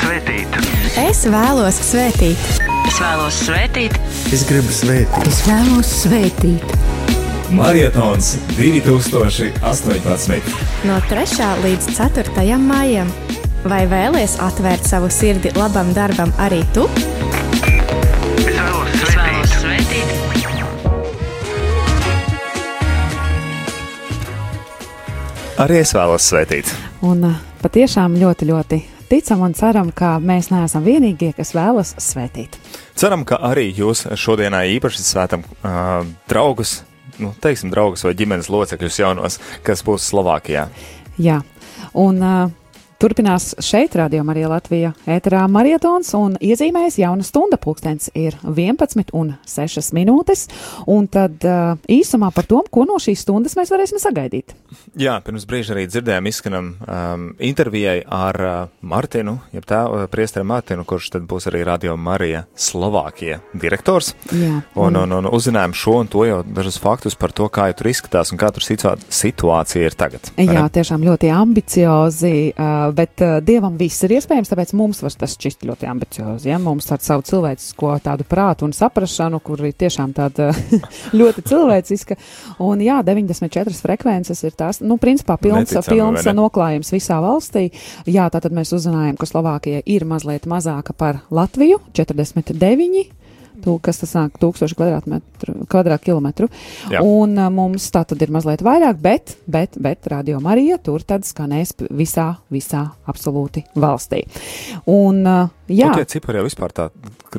svētīt. Es vēlos svētīt. Es vēlos svētīt. Es gribu svētīt. Es vēlos svētīt. Marietons 2018. No 3. līdz 4. maijam. Vai vēlies atvērt savu sirdi labam darbam arī tu? Es vēlos Es vēlos svētīt. svētīt. Arī es vēlos svētīt. Un uh, patiešām ļoti, ļoti ticam un ceram, ka mēs neesam vienīgie, kas vēlas svētīt. Ceram, ka arī jūs šodienā īpaši svētam uh, draugus, nu, teiksim, draugus vai ģimenes locekļus jaunos, kas būs Slovākijā. Jā, un uh, turpinās šeit, Radio Marija Latvija, ēterā marietons, un iezīmējas jauna stunda. Pūkstens ir 11 un 6 minūtes, un tad uh, īsumā par to, ko no šīs stundas mēs varēsim sagaidīt. Jā, pirms brīža arī dzirdējām izskanam um, intervijai ar uh, Martinu, jeb tā, uh, priesteri Martinu, kurš tad būs arī Radio Marija Slovākija direktors. Jā, Un, un, un uzzinājām šo un to jau dažus faktus par to, kā tur izskatās un kā tur situā situācija ir tagad. Jā, tiešām ļoti ambiciozi, uh, bet uh, dievam viss ir iespējams, tāpēc mums var tas šķist ļoti ambiciozi. Ja? Mums ar savu cilvēcisko tādu prātu un saprašanu, kur ir tiešām tāda ļoti cilvēciska. Un jā, 94 frekvences ir tās, nu, principā pilns, Neticami, vai pilns noklājums visā valstī. Jā, tātad mēs uzzinājām, ka Slovākija ir mazliet mazāka par Latviju, 49. Tu, kas tas nāk, 1000 kvadrātmetru- kvadrātkilometru. Un mums tā tad ir mazliet vairāk, bet, bet, bet Radio Marija tur tad skanēs visā, visā absolūti valstī. Un, uh, jā, Un Tie cipari jau vispār tā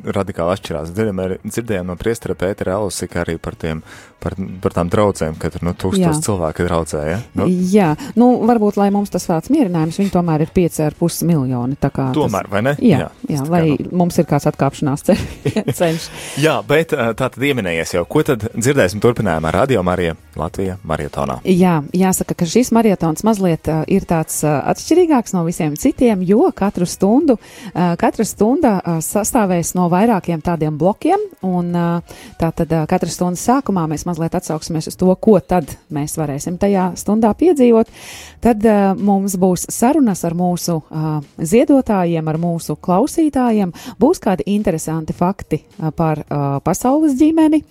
radikāli atšķirās. Dzirdējām, dzirdējām no priestera Pētera Elusika arī par, tiem, par, par tām draudzēm, ka tur nu, tūkstoši cilvēki draudzē. Ja? Nu, jā, nu, varbūt, lai mums tas vārds mierinājums, viņi tomēr ir 5,5 miljoni. tomēr, vai ne? Tas, jā, jā, tas jā lai nu, mums ir kāds atkāpšanās ceļ, ceļš. Jā, bet ā, tā tad ieminējies jau. Ko tad dzirdēsim turpinājumā Radio Marija Latvija Marietonā? Jā, jāsaka, ka šis marietons mazliet uh, ir tāds uh, atšķirīgāks no visiem citiem, jo katru stundu, uh, katra stunda sastāvēs no vairākiem tādiem blokiem, un tātad katras stundas sākumā mēs mazliet atsauksimies uz to, ko tad mēs varēsim tajā stundā piedzīvot. Tad mums būs sarunas ar mūsu ziedotājiem, ar mūsu klausītājiem, būs kādi interesanti fakti par pasaules ģimeni.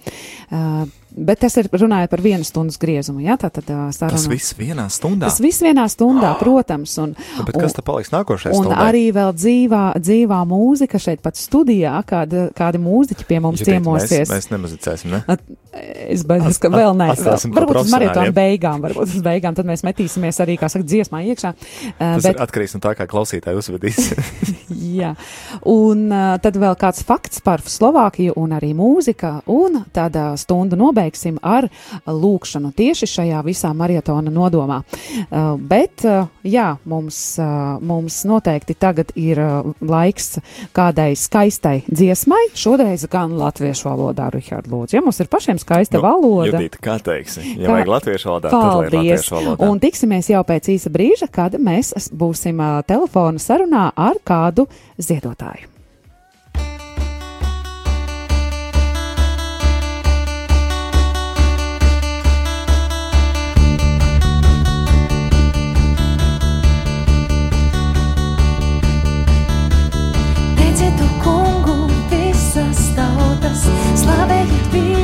Bet tas ir runājot par vienu stundas griezumu. Jā, tā tad saruna. Tas viss vienā stundā. Tas viss vienā stundā, protams. Un, Nu, bet kas tad paliks nākošais? un arī vēl dzīvā, dzīvā mūzika šeit pat studijā, kāda, kādi mūziķi pie mums ciemosies. Mēs, mēs nemazicēsim, ne? At, es baidos, ka vēl nē. Varbūt uz profesionāļiem. beigām, varbūt uz beigām, tad mēs metīsimies arī, kā saka, dziesmā iekšā. Uh, Tas bet... atkarīgs no tā, kā klausītāji uzvedīs. Jā, un uh, tad vēl kāds fakts par Slovākiju un arī mūzika, un uh, stundu nobeigsim ar lūkšanu tieši šajā visā maratona nodomā. Uh, bet, uh, jā, mums, uh, mums noteikti tagad ir laiks kādai skaistai dziesmai, šoreiz gan latviešu valodā, Rihard, lūdzu. Ja mums ir pašiem skaista valoda. Judita, kā teiksi? Ja Kā- vajag latviešu valodā, tad lai Paldies! latviešu valodā. Un tiksimies jau pēc īsa brīža, kad mēs būsim telefona sarunā ar kādu ziedotāju. Slavējiet viņu visas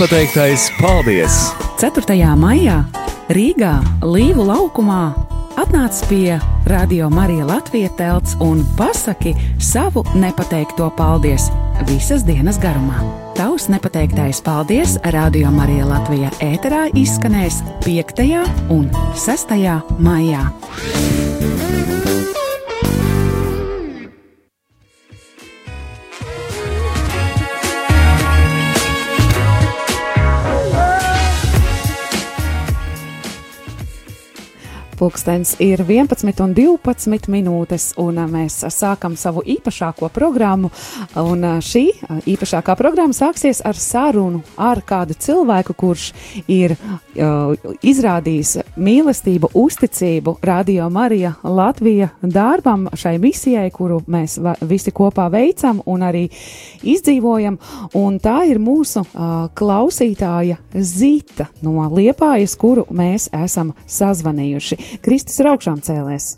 Nepateiktais paldies! 4. maijā Rīgā Līvu laukumā atnāc pie Radio Marija Latvijas telts un pasaki savu nepateikto paldies visas dienas garumā. Tavs nepateiktais paldies Radio Marija Latvijā ēterā izskanēs 5. un 6. maijā. Pūkstens ir 11 un 12 minūtes, un mēs sākam savu īpašāko programmu. Un šī īpašākā programma sāksies ar sarunu ar kādu cilvēku, kurš ir uh, izrādījis mīlestību, uzticību Radio Marija Latvija darbam, šai misijai, kuru mēs visi kopā veicam un arī izdzīvojam. Un tā ir mūsu uh, klausītāja Zita no Liepājas, kuru mēs esam sazvanījuši. Kristus ir augšām cēlēs.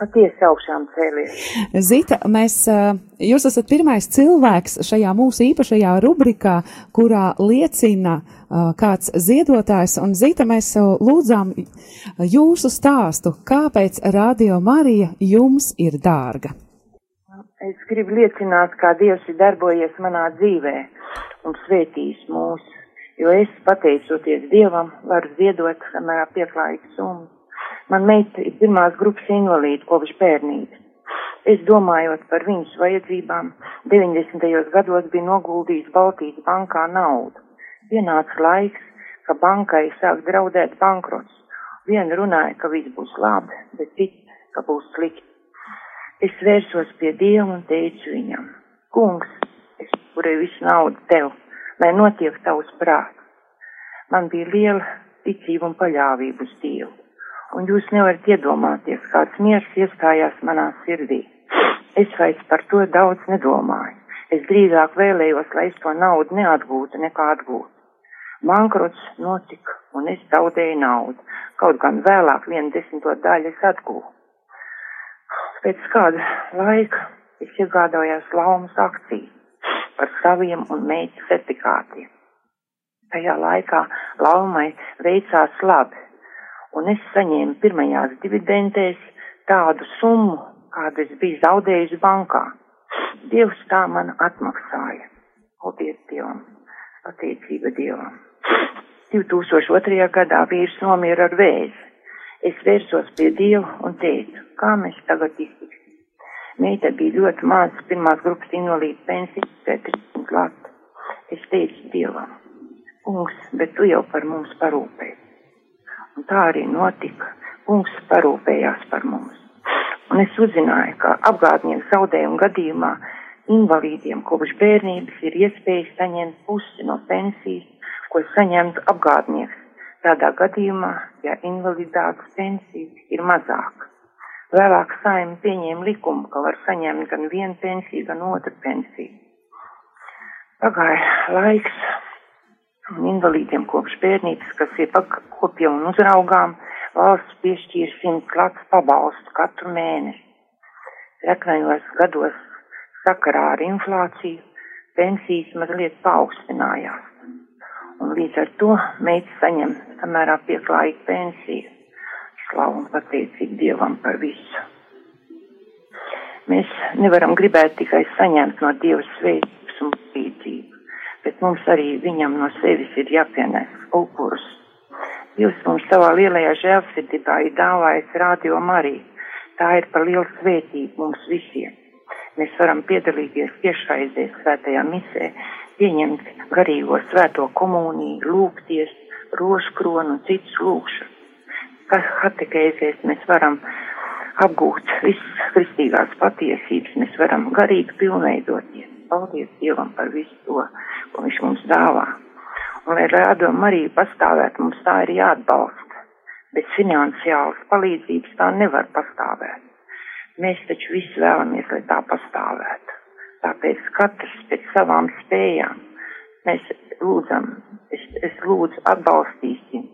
Patiesi augšām cēlies. Zita, mēs, ā, jūs esat pirmais cilvēks šajā mūsu īpašajā rubrikā, kurā liecina ā, kāds ziedotājs, un Zita, mēs lūdzām jūsu stāstu, kāpēc Radio Marija jums ir dārga. Es gribu liecināt, kā Dievs ir darbojies manā dzīvē un svētījis mūs, jo es, pateicoties Dievam, varu ziedot samērā pieklājīgu summu. Man meita ir pirmās grupas invalīda kopš bērnības. Es domājot par viņas vajadzībām, 90. gados bija noguldījis Baltijas bankā naudu. Pienāca laiks, ka bankai sāk draudēt bankrots. Viena runāja, ka viss būs labi, bet cita, ka būs slikti. Es vērsos pie Dieva un teicu viņam, kungs, es turēju visu naudu tev, lai notiek tavs prāts. Man bija liela ticība un paļāvība uz Dievu un jūs nevarat iedomāties, kāds miers iestājās manā sirdī. Es vairs par to daudz nedomāju. Es drīzāk vēlējos, lai es to naudu neatgūtu, nekā atgūtu. Bankrots notika, un es zaudēju naudu, kaut gan vēlāk vienu desmito daļu es atgūvu. Pēc kāda laika es iegādājos laumas akciju par saviem un meitas certifikātiem. Tajā laikā laumai veicās labi, un es saņēmu pirmajās dividendēs tādu summu, kādu es biju zaudējusi bankā. Dievs tā man atmaksāja. Paldies Dievam, pateicība Dievam. 2002. gadā vīrs nomira ar vēzi. Es vērsos pie Dieva un teicu, kā mēs tagad iztiksim. Meita bija ļoti maza, pirmās grupas invalīda pensija, 30 lati. Es teicu Dievam, kungs, bet tu jau par mums parūpēji. Un tā arī notika. Kungs parūpējās par mums. Un es uzzināju, ka apgādnieku zaudējumu gadījumā invalīdiem kopš bērnības ir iespēja saņemt pusi no pensijas, ko saņemtu apgādnieks. Tādā gadījumā, ja invaliditātes pensija ir mazāka. Vēlāk saima pieņēma likumu, ka var saņemt gan vienu pensiju, gan otru pensiju. Pagāja laiks, invalīdiem kopš bērnības, kas ir pakopja un uzraugām, valsts piešķīra 100 lats pabalstu katru mēnesi. Reknajos gados sakarā ar inflāciju pensijas mazliet paaugstinājās. Un līdz ar to meitas saņem samērā pieklājīgu pensiju. Slavu un pateicību Dievam par visu. Mēs nevaram gribēt tikai saņemt no Dieva svētības un palīdzību bet mums arī viņam no sevis ir jāpienes upurus. Dievs mums savā lielajā žēlsirdībā ir dāvājis radio Mariju. Tā ir par lielu svētību mums visiem. Mēs varam piedalīties tiešraidē svētajā misē, pieņemt garīgo svēto komuniju, lūgties, rožkronu un citus lūgšanas. Kā katekēzēs mēs varam apgūt visas kristīgās patiesības, mēs varam garīgi pilnveidoties. Paldies Dievam par visu to, ko Viņš mums dāvā. Un, lai rādom arī pastāvēt, mums tā ir jāatbalsta. Bez finansiālas palīdzības tā nevar pastāvēt. Mēs taču visi vēlamies, lai tā pastāvētu. Tāpēc katrs pēc savām spējām Mēs lūdzam, es, es lūdzu atbalstīsim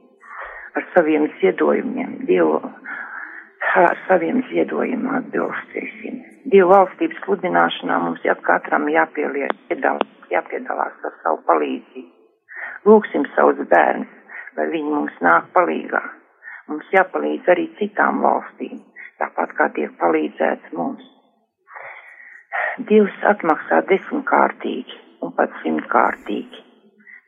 ar saviem ziedojumiem, Dievu, ar saviem ziedojumiem atbilstīsim. Dievu valstības sludināšanā mums jau katram jāpieliek, jāpiedalās ar savu palīdzību. Lūksim savus bērnus, lai viņi mums nāk palīgā. Mums jāpalīdz arī citām valstīm, tāpat kā tiek palīdzēts mums. Dievs atmaksā desmitkārtīgi un pat simtkārtīgi.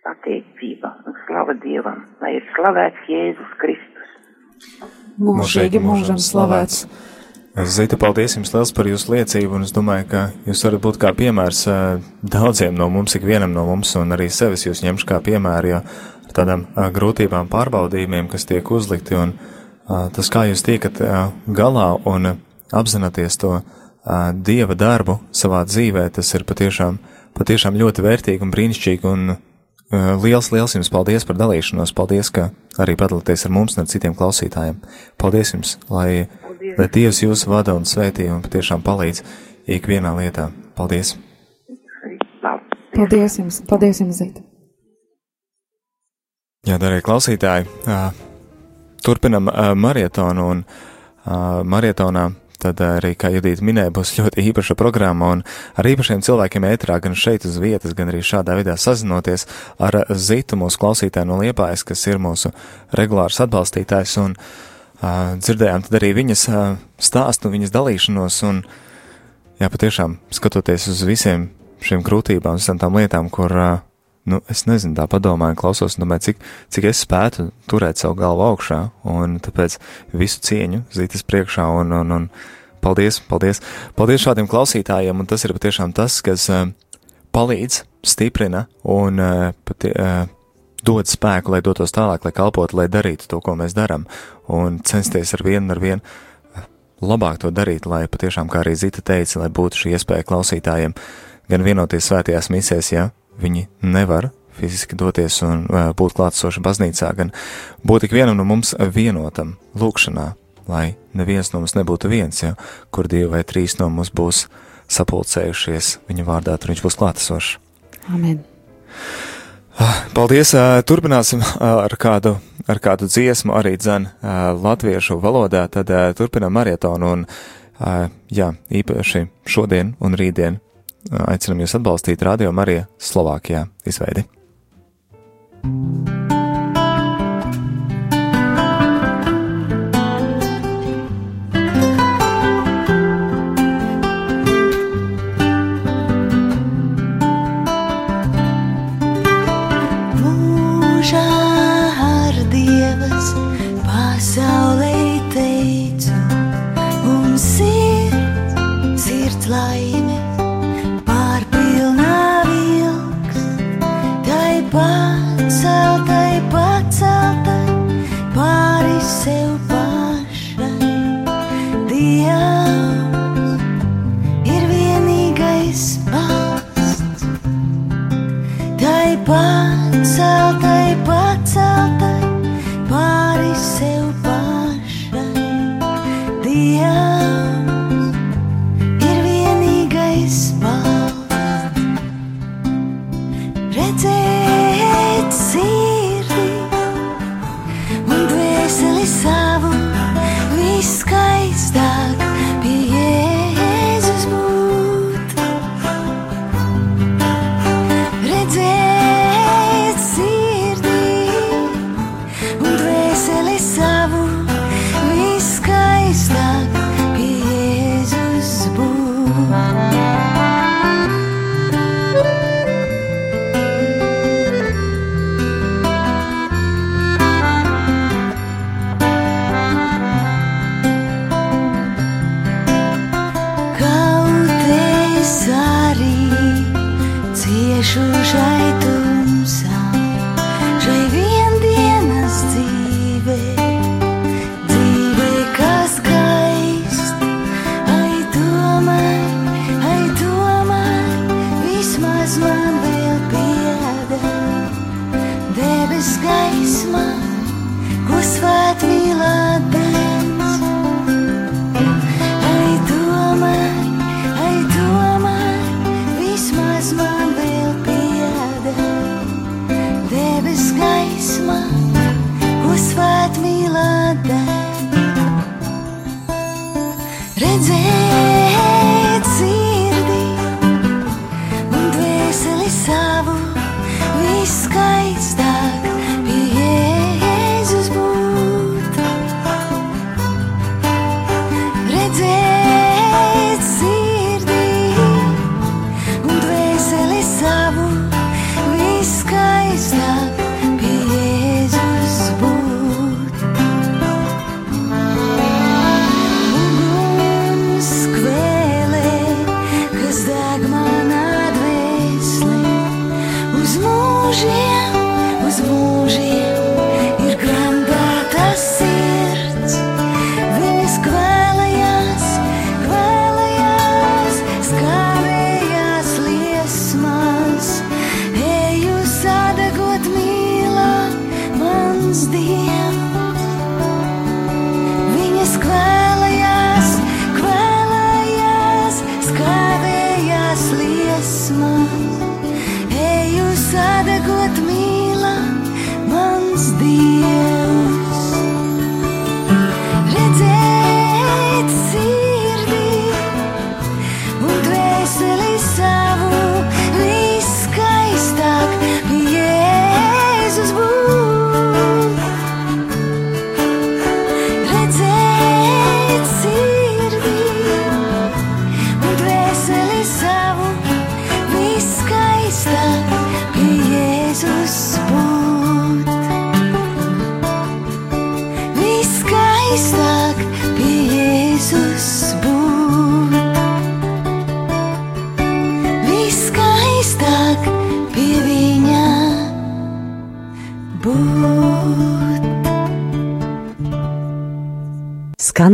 Pateicība un slava Dievam, lai ir slavēts Jēzus Kristus. Mūžīgi mūžam slavēts. Zita, paldies jums liels par jūsu liecību, un es domāju, ka jūs varat būt kā piemērs uh, daudziem no mums, ikvienam no mums, un arī sevis jūs ņemšu kā piemēru, jo ar tādām uh, grūtībām, pārbaudījumiem, kas tiek uzlikti, un uh, tas, kā jūs tiekat galā un apzināties to Dieva darbu savā dzīvē, tas ir patiešām, patiešām ļoti vērtīgi un brīnišķīgi, un liels, liels jums paldies par dalīšanos, paldies, ka arī padalāties ar mums un ar citiem klausītājiem. Paldies jums, lai lai Dievs jūs vada un svētī un patiešām palīdz ikvienā lietā. Paldies! Paldies jums! Paldies jums, Zita! Jā, darbie klausītāji, turpinam marietonu un marietonā. Tad arī, kā Judita minēja, būs ļoti īpaša programma un ar īpašiem cilvēkiem ētrā gan šeit uz vietas, gan arī šādā veidā sazinoties ar Zitu, mūsu klausītāju no Liepājas, kas ir mūsu regulārs atbalstītājs. Un, uh, dzirdējām tad arī viņas stāstu, viņas dalīšanos, un jā, patiešām skatoties uz visiem šiem grūtībām, visām tām lietām, kur, nu, es nezinu, tā padomāju, klausos, un domāju, cik, cik es spētu turēt savu galvu augšā, un tāpēc visu cieņu zītas priekšā, un, un, un paldies, paldies, paldies šādiem klausītājiem, un tas ir patiešām tas, kas palīdz, stiprina un pati, dod spēku, lai dotos tālāk, lai kalpotu, lai darītu to, ko mēs darām, un censties ar vienu ar vienu eh, labāk to darīt, lai patiešām, kā arī Zita teica, lai būtu šī iespēja klausītājiem gan vienoties svētajās misēs, ja viņi nevar fiziski doties un uh, būt klātsoši baznīcā, gan būt ik vienam no mums vienotam lūkšanā, lai neviens no mums nebūtu viens, ja kur divi vai trīs no mums būs sapulcējušies viņa vārdā, tur viņš būs klātesošs. Amen. Paldies! Turpināsim ar kādu, ar kādu dziesmu arī dzen latviešu valodā, tad turpinam marietonu un, jā, īpaši šodien un rītdien aicinam jūs atbalstīt Radio Marija Slovākijā izveidi. thank you paceltai, paceltai pāri sev pašai. Dievs.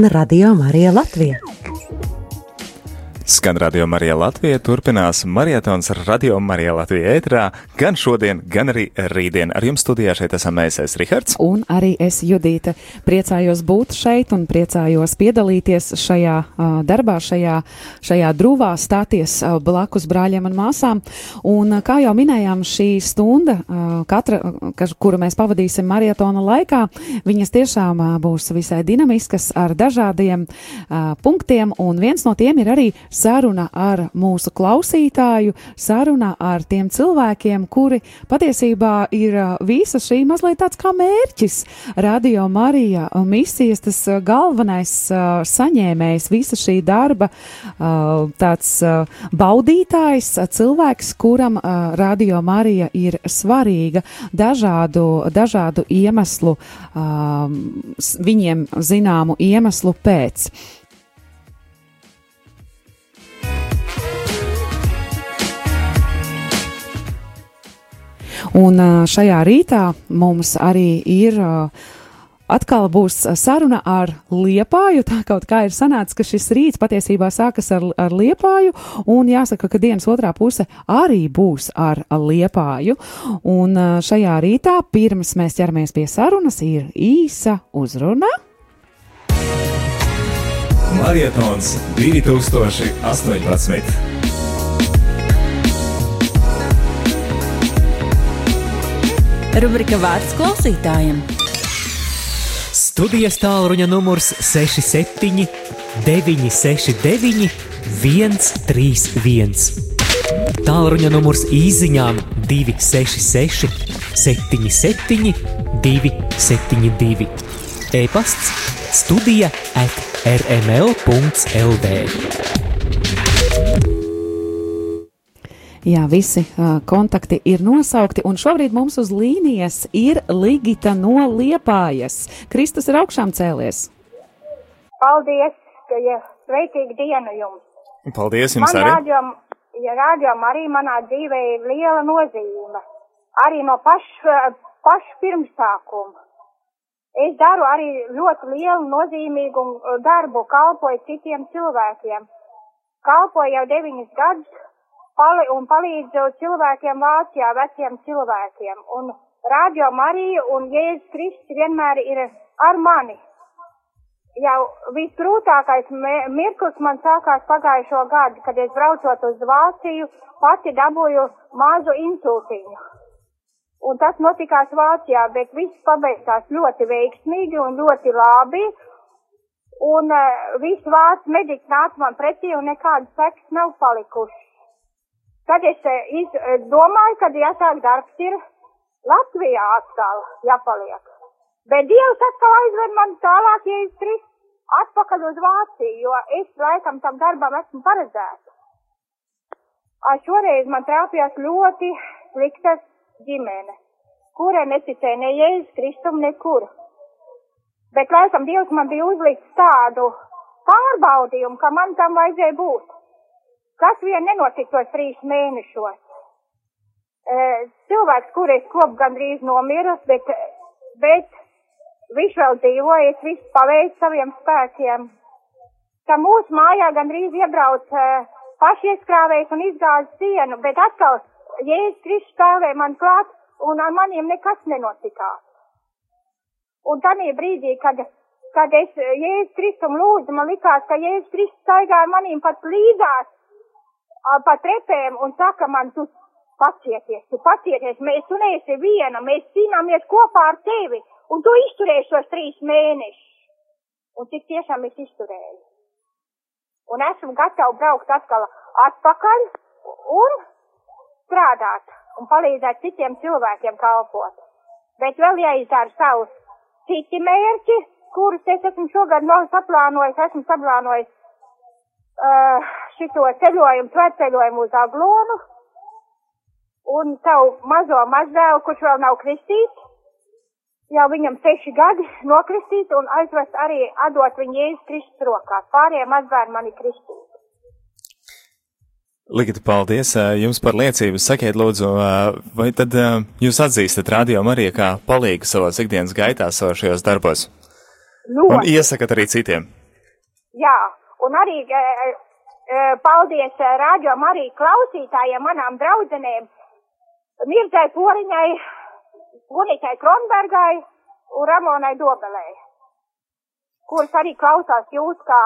Skan radio Marija Latvija. Skan radio Marija Latvija, turpinās marietons radio Marija Latvija ētrā, gan šodien, gan arī rītdien. Ar jums studijā šeit esam mēs, es Rihards. Un arī es, Judīta, priecājos būt šeit un priecājos piedalīties šajā uh, darbā, šajā, šajā drūvā, stāties uh, blakus brāļiem un māsām. Un, uh, kā jau minējām, šī stunda, uh, katra, ka, kuru mēs pavadīsim marietona laikā, viņas tiešām uh, būs visai dinamiskas ar dažādiem uh, punktiem, un viens no tiem ir arī saruna ar mūsu klausītāju, saruna ar tiem cilvēkiem, kuri patiesībā ir visa šī mazliet tāds kā mērķis. Radio Marija misijas tas galvenais saņēmējs, visa šī darba tāds baudītājs, cilvēks, kuram Radio Marija ir svarīga dažādu, dažādu iemeslu, viņiem zināmu iemeslu pēc. Un šajā rītā mums arī ir atkal būs saruna ar liepāju. Tā kaut kā ir sanācis, ka šis rīts patiesībā sākas ar, ar liepāju, un jāsaka, ka dienas otrā puse arī būs ar liepāju. Un šajā rītā, pirms mēs ķeramies pie sarunas, ir īsa uzruna. Marietons 2018. Rubrika vārds klausītājiem. Studijas tālruņa numurs 67 969 131. Tālruņa numurs īsiņām 266 77 272. E-pasts studija at rml.lv. Jā, visi uh, kontakti ir nosaukti, un šobrīd mums uz līnijas ir Ligita no Liepājas. Kristus ir augšām cēlies. Paldies, ka ja sveitīgi dienu jums. Paldies jums Man arī. rādījām, ja rādījām arī manā dzīvē ir liela nozīme. Arī no paša, paša pirmsākuma. Es daru arī ļoti lielu nozīmīgu darbu, kalpoju citiem cilvēkiem. Kalpoju jau deviņus gadus pali un palīdzu cilvēkiem Vācijā, veciem cilvēkiem. Un Radio Marija un Jēzus Kristus vienmēr ir ar mani. Jau visgrūtākais mirklis man sākās pagājušo gadu, kad es braucot uz Vāciju, pati dabūju mazu insultiņu. Un tas notikās Vācijā, bet viss pabeidzās ļoti veiksmīgi un ļoti labi. Un uh, viss vārds mediķis nāca man pretī un nekādas sekas nav palikušas. Tad es iz, domāju, ka jāsāk darbs ir Latvijā atkal jāpaliek. Bet Dievs atkal aizved man tālāk, ja es trīs atpakaļ uz Vāciju, jo es laikam tam darbam esmu paredzēta. Šoreiz man trāpījās ļoti slikta ģimene, kura neticēja ne Jēzus Kristum nekur. Bet laikam Dievs man bija uzlicis tādu pārbaudījumu, ka man tam vajadzēja būt. Tas vien nenotika tos trīs mēnešos. Cilvēks, kur es kopu gandrīz nomiris, bet, bet viņš vēl dzīvoja, es visu paveicu saviem spēkiem. Tā mūsu mājā gandrīz iebrauc e, pašieskrāvējs un izgāza sienu, bet atkal Jēzus Kristus stāvēja man klāt un ar maniem nekas nenotikās. Un tādā brīdī, kad, kad es Jēzus Kristum lūdzu, man likās, ka Jēzus Kristus staigāja manīm pat līdzās pa trepēm un saka man, tu pacieties, tu pacieties, mēs, tu neesi viena, mēs cīnāmies kopā ar tevi, un tu izturēsi šos trīs mēnešus. Un cik tiešām es izturēju. Un esmu gatava braukt atkal atpakaļ un strādāt un palīdzēt citiem cilvēkiem kalpot. Bet vēl jāizdara savus citi mērķi, kurus es esmu šogad no saplānojis, esmu saplānojis uh, šito ceļojumu, svētceļojumu uz Aglonu un savu mazo mazdēlu, kurš vēl nav kristīts, jau viņam seši gadi nokristīt un aizvest arī atdot viņu Jēzus Kristus rokās. Pārējie mazbērni mani kristīt. Ligita, paldies jums par liecību. Sakiet, lūdzu, vai tad jūs atzīstat radio Mariju kā palīgu savos ikdienas gaitā, savos šajos darbos? Ļoti. Un iesakat arī citiem. Jā, un arī e, e, paldies e, rādījumam arī klausītājiem, manām draudzenēm, Mirdzai Poriņai, Unikai Kronbergai un Ramonai Dobelē, kuras arī klausās jūs kā,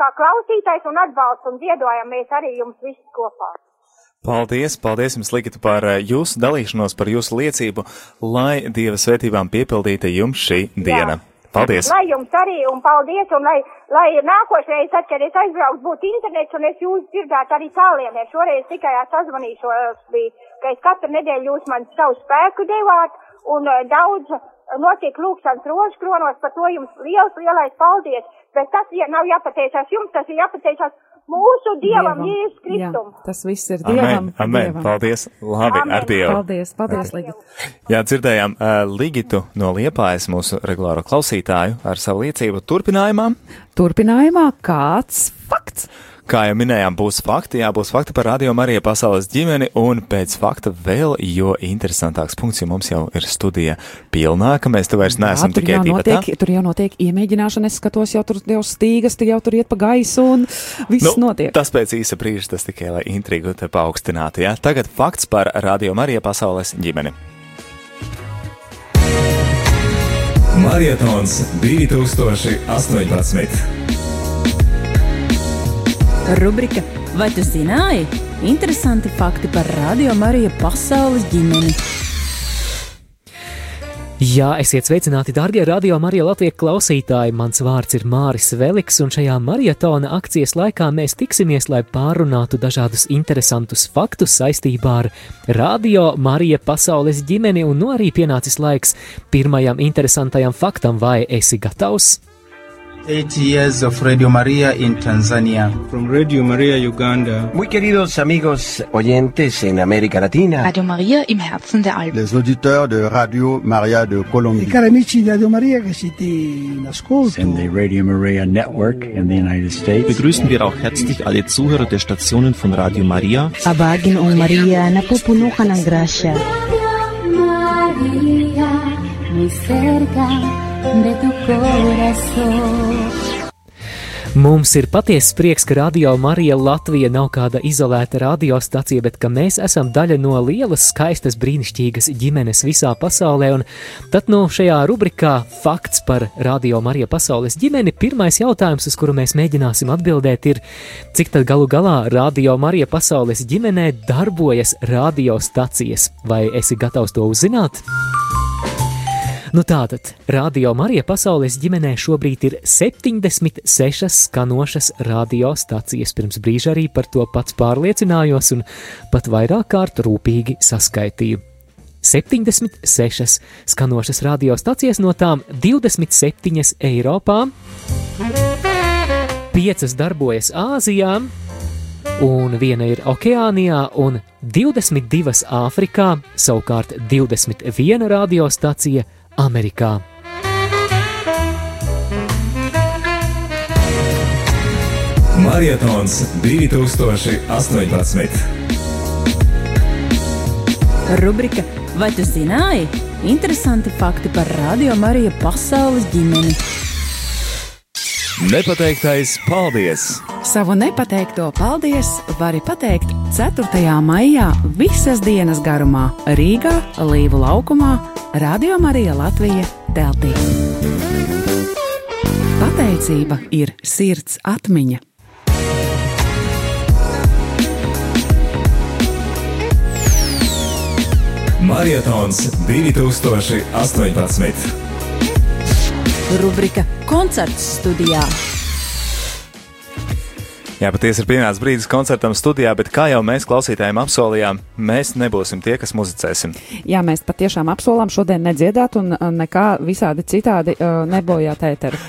kā klausītājs un atbalsts un ziedojam mēs arī jums visi kopā. Paldies, paldies jums, Ligita, par jūsu dalīšanos, par jūsu liecību, lai Dieva svētībām piepildīta jums šī diena. Paldies! Lai jums arī un paldies, un lai, lai nākošreiz, tad, kad es aizbrauktu, būtu internets un es jūs dzirdētu arī tālienē. Šoreiz tikai sazvanīšos bija, ka es katru nedēļu jūs man savu spēku devāt un uh, daudz notiek lūkšanas rožu kronos, par to jums liels, lielais paldies. Bet tas ja nav jāpateicās jums, tas ir jāpateicās mūsu Dievam, Jēzus Kristum. Jā, tas viss ir Dievam. Amen, amen. Dievam. Paldies. Labi, Amen. ar Dievu. Paldies, paldies, Ligita. Jā, dzirdējām uh, Ligitu no Liepājas, mūsu regulāro klausītāju, ar savu liecību turpinājumā. Turpinājumā kāds fakts. Kā jau minējām, būs fakti, jā, būs fakti par radio Mariju pasaules ģimeni, un pēc fakta vēl jo interesantāks punkts, jo mums jau ir studija pilnā, ka mēs te vairs neesam tur, tikai divi. notiek, tur jau notiek iemēģināšana, es skatos, jau tur jau stīgas, tur jau tur iet pa gaisu un viss nu, notiek. Tas pēc īsa brīža, tas tikai lai intrigu te paaugstinātu, jā. Tagad fakts par radio Mariju pasaules ģimeni. Marietons 2018. Rubrika Vai tu zināji? Interesanti fakti par Radio Mariju pasaules ģimeni. Jā, esiet sveicināti, darbie radio Marija Latvijas klausītāji. Mans vārds ir Māris Veliks, un šajā maratona akcijas laikā mēs tiksimies, lai pārunātu dažādus interesantus faktus saistībā ar Radio Marija pasaules ģimeni, un nu arī pienācis laiks pirmajam interesantajam faktam, vai esi gatavs? Eight years of Radio Maria in Tanzania. From Radio Maria Uganda. Muy queridos amigos oyentes en América Latina. Radio Maria im Herzen der Alpen. Les auditeurs de Radio Maria de Colombie. I cari amici di Radio Maria che siete in ascolto. In the Radio Maria Network in the United States. Begrüßen wir auch herzlich alle Zuhörer der Stationen von Radio Maria. Abagin o Maria, napupuno ka ng grasya. María, muy cerca de tu corazón. Mums ir patiesa prieks, ka Radio Marija Latvija nav kāda izolēta radiostacija, bet ka mēs esam daļa no lielas, skaistas, brīnišķīgas ģimenes visā pasaulē. Un tad no šajā rubrikā Fakts par Radio Marija pasaules ģimeni pirmais jautājums, uz kuru mēs mēģināsim atbildēt, ir, cik tad galu galā Radio Marija pasaules ģimenē darbojas radiostacijas? Vai esi gatavs to uzzināt? Nu tātad, Radio Marija pasaules ģimenē šobrīd ir 76 skanošas radiostacijas. Pirms brīža arī par to pats pārliecinājos un pat vairāk kārt rūpīgi saskaitīju. 76 skanošas radiostacijas, no tām 27 Eiropā, 5 darbojas Āzijā, un viena ir Okeānijā, un 22 Āfrikā, savukārt 21 radiostacija Amerikā. Marietons 2018. Rubrika Vai tu zināji? Interesanti fakti par Radio Mariju pasaules ģimeni. Nepateiktais paldies! Savu nepateikto paldies vari pateikt 4. maijā visas dienas garumā Rīgā, Līvu laukumā, Radio Marija Latvija teltī. Pateicība ir sirds atmiņa. Marietons 2018. Rubrika Koncerts studijā. Jā, patiesi ir pienācis brīdis koncertam studijā, bet kā jau mēs klausītājiem apsolījām, mēs nebūsim tie, kas muzicēsim. Jā, mēs patiešām apsolām šodien nedziedāt un uh, nekā visādi citādi uh, nebojāt ēteru.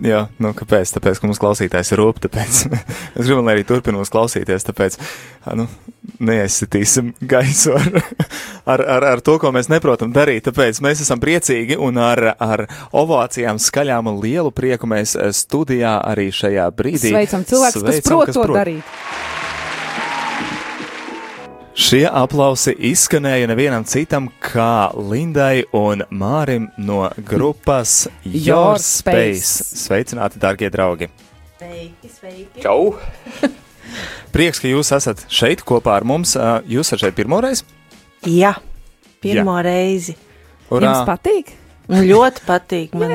Jā, nu kāpēc? Tāpēc, ka mums klausītājs ir rūp, tāpēc es gribu, lai arī turpina mūs klausīties, tāpēc, nu, neaizsitīsim gaisu ar, ar, ar, ar to, ko mēs neprotam darīt. Tāpēc mēs esam priecīgi un ar, ar ovācijām, skaļām un lielu prieku mēs studijā arī šajā brīdī. Sveicam cilvēkus, kas Sveicam, prot to prot. darīt. Šie aplausi izskanēja nevienam citam kā Lindai un Mārim no grupas Your Your Space. Space. Sveicināti, darbie draugi! Sveiki, sveiki. Čau! Prieks, ka jūs esat šeit kopā ar mums. Ā, Jūs esat šeit pirmoreiz? Jā, pirmo Jā. reizi. Urā. Jums patīk? Man ļoti patīk. Man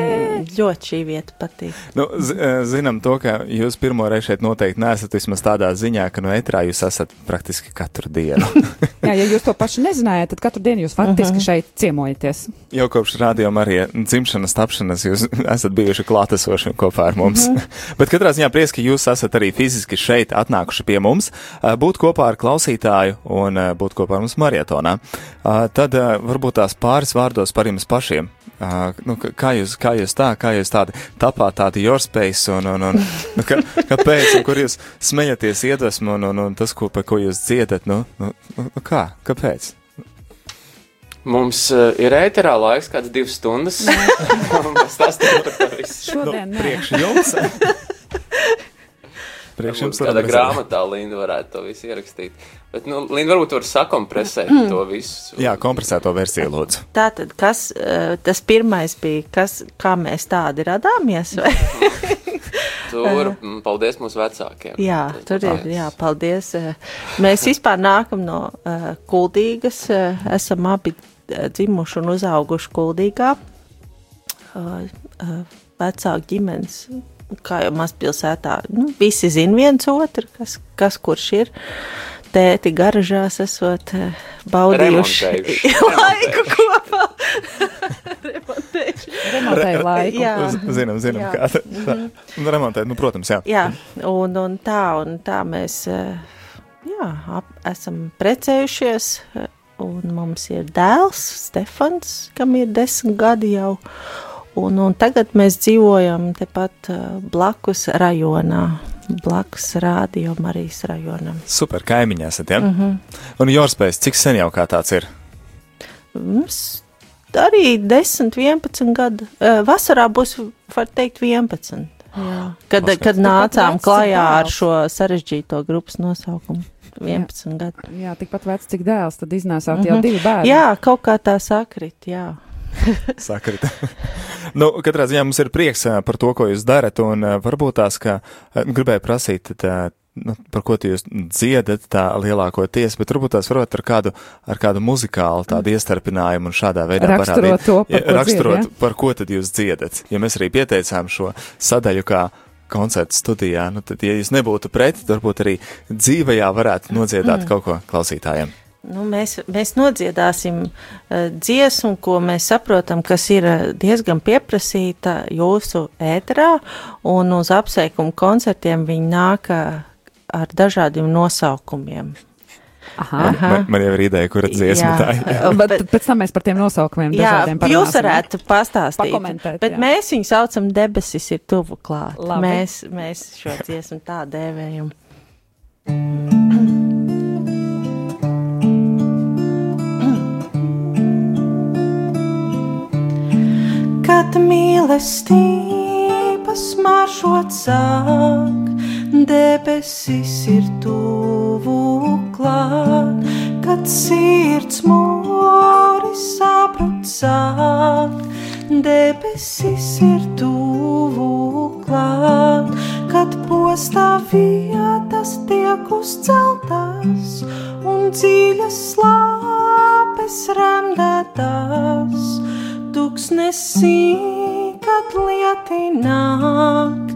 ļoti šī vieta patīk. Nu, ā, zinām to, ka jūs pirmo reizi šeit noteikti neesat vismaz tādā ziņā, ka no etrā jūs esat praktiski katru dienu. Jā, ja jūs to pašu nezinājāt, tad katru dienu jūs faktiski šeit ciemojaties. Jau kopš rādījuma arī dzimšanas, tapšanas jūs esat bijuši klātesoši kopā ar mums. Mhm. Bet katrā ziņā prieks, ka jūs esat arī fiziski šeit atnākuši pie mums, ā, būt kopā ar klausītāju un būt kopā ar mums marietonā. Tad varbūt tās pāris vārdos par jums pašiem. Ā, Nu, kā, jūs, kā jūs tā, kā jūs tādi tapāt tādi your space un, un, un nu, ka, kāpēc, un kur jūs smejaties iedvesmu un, un, un tas, ko, par ko jūs dziedat, nu, nu, nu kā, kāpēc? Mums uh, ir ēterā laiks, kāds divas stundas. Mēs stāstām par to visu. Šodien nē. Priekš jums. Priekš jums Kādā grāmatā Linda varētu to visu ierakstīt. Bet, nu, Linda varbūt var sakompresēt Mm. to visu. Jā, kompresēto versiju lūdzu. Tātad, kas eh, tas pirmais bija, kas, kā mēs tādi radāmies? Tur, mm, paldies mūsu vecākiem. Jā, tur ir, jā, paldies. Eh, Mēs vispār nākam no uh, Kuldīgas, uh, esam abi dzimuši un uzauguši Kuldīgā. Uh, uh, vecāku ģimenes, kā jau mazpilsētā, nu, visi zina viens otru, kas, kas kurš ir. Tēti garažās esot uh, baudījuši laiku kopā. Remontēju laiku. Jā. Zinām, zinām, Jā. kā tā. tā. Mhm. Nu, Remontēt, nu, protams, jā. Jā, un, un tā, un tā mēs eh, jā, ap, esam precējušies, eh, un mums ir dēls, Stefans, kam ir desmit gadi jau. Un, un tagad mēs dzīvojam tepat eh, blakus rajonā, blakus rādio Marijas rajonam. Super, kaimiņā esat, jā? Mhm. Un Jorspēs, cik sen jau kā tāds ir? Mums arī 10, 11 gadu. Vasarā būs, var teikt, 11. Jā. Kad, Paskats. kad nācām klajā ar šo sarežģīto grupas nosaukumu. 11 gadu. Jā, tikpat vecs, cik dēls, tad iznēsāt jau divi bērni. Jā, kaut kā tā sakrit, jā. Sakrita. nu, katrā ziņā mums ir prieks par to, ko jūs darat, un varbūt tās, ka ā, gribēju prasīt, tā, nu, par ko jūs dziedat tā lielākoties, bet varbūt tās varat ar kādu, ar kādu muzikālu tādu iestarpinājumu un šādā veidā Raksturot parādīt. to, par ko raksturot, dzied, ja? par ko tad jūs dziedat. Ja mēs arī pieteicām šo sadaļu kā koncertu studijā, nu tad, ja jūs nebūtu pret, tad varbūt arī dzīvajā varētu nodziedāt Mm. kaut ko klausītājiem. Nu, mēs, mēs nodziedāsim uh, dziesmu, ko mēs saprotam, kas ir eh, diezgan pieprasīta jūsu ēterā, un uz apsveikumu koncertiem viņi nāk eh, ar dažādiem nosaukumiem. Aha. Man, man jau ir ideja, kura dziesma tā ir. Bet pēc tam mēs par tiem nosaukumiem Jā, dažādiem jūs parunāsim, varētu pastāstīt. Pakomentēt, bet jā. mēs viņu saucam debesis ir tuvu klāt. Labi. Mēs, mēs šo dziesmu tā dēvējam. Kad mīlestības maršot sāk, debesis ir tuvu klāt, kad sirds mūris sabrut sāk, debesis ir tuvu klāt, kad postā vietas tiek uzceltas un dziļas slāpes remdētas. Tuksnesī, kad lieti nāk,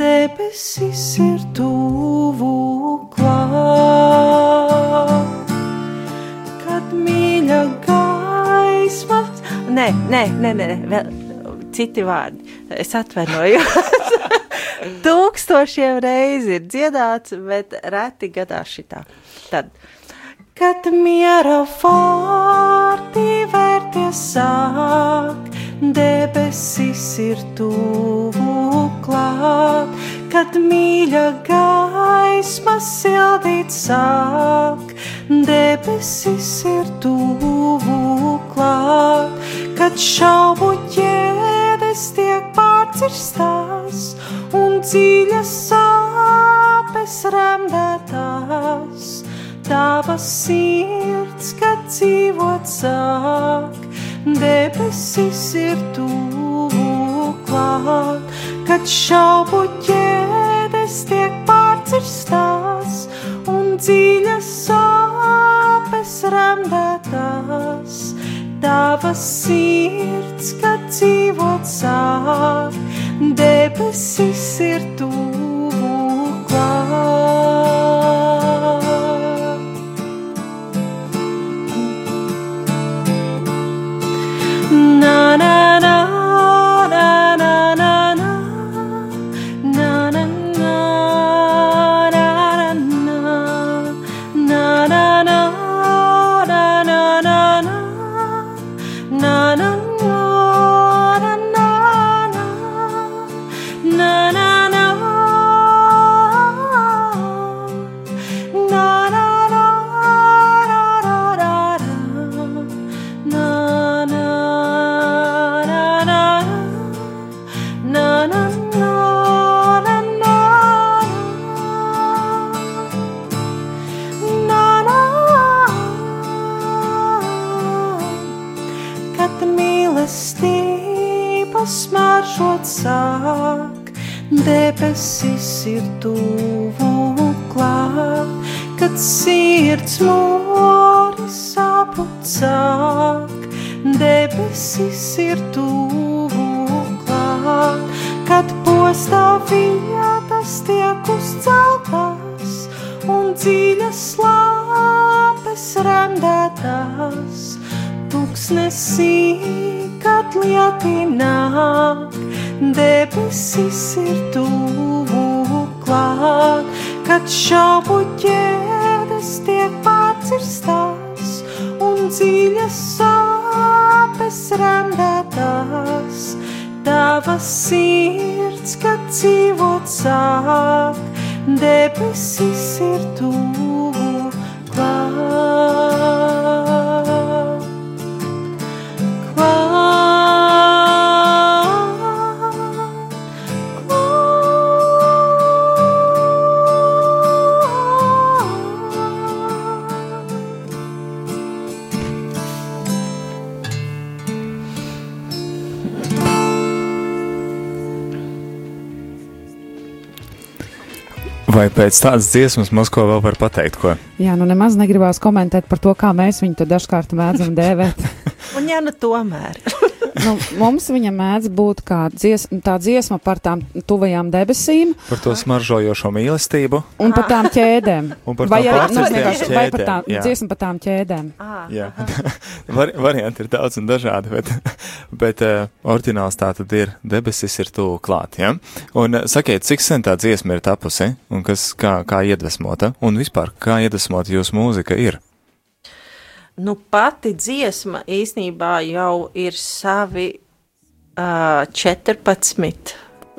debesis ir tuvu klāt. Kad mīļa gaisma. Nē, nē, nē, nē, vēl citi vārdi. Es atvainojos. Tūkstošiem reizi ir dziedāts, bet reti gadās šitā. Tad, kad miera vārti vērties sāk, debesis ir tuvu klāt, kad mīļa gaisma sildīt sāk, debesis ir tuvu klāt, kad šaubu ķēdes tiek pārcirstās un dziļas sāpes remdētās. Tavas sirds, kad dzīvot sāk, debesis ir tuvu klāt, kad šaubu ķēdes tiek pārcirstās un dziļas sāpes remdētās. Tava sirds, kad dzīvot sāk, debesis ir tuvu pēc tādas dziesmas Moskva vēl var pateikt, ko? Jā, nu nemaz negribās komentēt par to, kā mēs viņu dažkārt mēdzam dēvēt. Un ja nu tomēr. nu, mums viņa mēdz būt kā dzies, tā dziesma par tām tuvajām debesīm. Par to smaržojošo mīlestību. Un par tām ķēdēm. Un par vai arī nu, vienkārši- vai par tām ķēdēm, jā. dziesmu par tām ķēdēm. Jā, Var, varianti ir daudz un dažādi, bet, bet uh, oriģināls tā tad ir debesis ir tuvu klāt. Ja? Un uh, sakiet, cik sen tā dziesma ir tapusi un kas, kā, kā iedvesmota un vispār kā iedvesmota jūsu mūzika ir? Nu, pati dziesma īsnībā jau ir savi uh, 14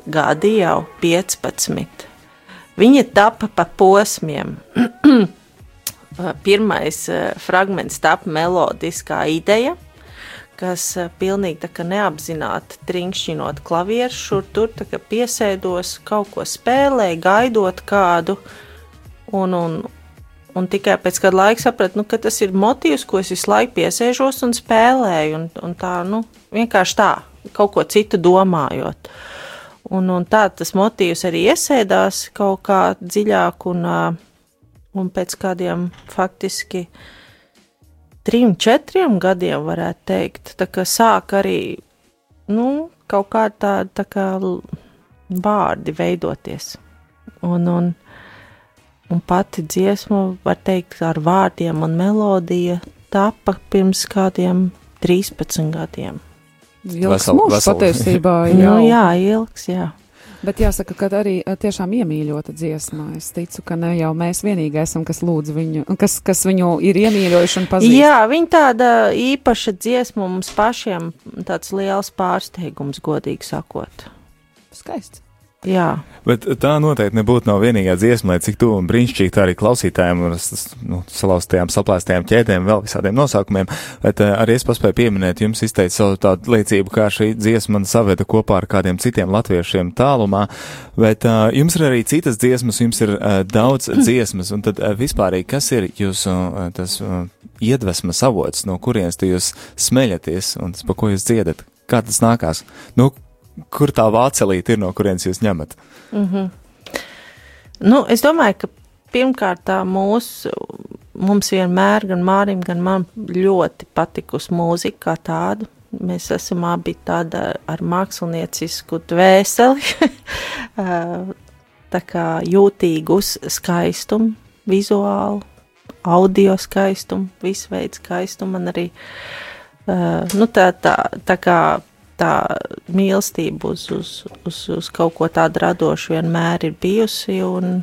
gadi, jau 15. Viņa tapa pa posmiem. Uh, Pirmais uh, fragments tapa melodiskā ideja, kas uh, pilnīgi neapzināti trinkšķinot klavieru, šur tur piesēdos, kaut ko spēlēju, gaidot kādu, un, un, un tikai pēc kāda laika sapratu, nu, ka tas ir motīvs, ko es visu laiku piesēžos un spēlēju, un, un tā, nu, vienkārši tā, kaut ko citu domājot. Un, un tā tas motīvs arī iesēdās kaut kā dziļāk, un, un pēc kādiem faktiski trim, četriem gadiem, varētu teikt, tā kā sāk arī, nu, kaut kā tāda tā kā vārdi veidoties. Un, un, un pati dziesma, var teikt, ar vārdiem un melodija tapa pirms kādiem 13 gadiem. Ilgs Vesel- mūžs vesel- patiesībā. Nu, jau. jā, ilgs, jā. Bet jāsaka, ka arī eh, tiešām iemīļota dziesma. Es ticu, ka ne jau mēs vienīgi esam, kas lūdz viņu, kas, kas viņu ir iemīļojuši un pazīst. Jā, viņa tāda īpaša dziesma mums pašiem, tāds liels pārsteigums, godīgi sakot. Skaists. Jā, Bet tā noteikti nebūtu nav vienīgā dziesma, lai cik tuvu un brīnišķīgi arī klausītājiem s- nu, salauztajām, saplēstajām ķēdēm, vēl visādiem nosaukumiem. Bet uh, arī es paspēju pieminēt, jums izteikt savu tādu liecību, kā šī dziesma man saveda kopā ar kādiem citiem latviešiem tālumā. Bet uh, jums ir arī citas dziesmas, jums ir uh, daudz dziesmas, un tad uh, vispārīgi, kas ir jūsu uh, tas uh, iedvesmas avots, no kurienes jūs smeļaties un tas, pa ko jūs dziedat? Kā tas nākās? Nu, kur tā vācelīte ir, no kurienes jūs ņemat? Mhm. Nu, es domāju, ka pirmkārt tā mūsu, mums vienmēr, gan Mārim, gan man ļoti patikusi mūzika kā tāda. Mēs esam abi tāda ar māksliniecisku dvēseli, tā kā jūtīgi uz skaistumu, vizuālu, audio skaistumu, visu veidu skaistumu. Man arī nu, tā, tā, tā kā tā mīlestība uz, uz, uz, uz kaut ko tādu radošu vienmēr ir bijusi. Un,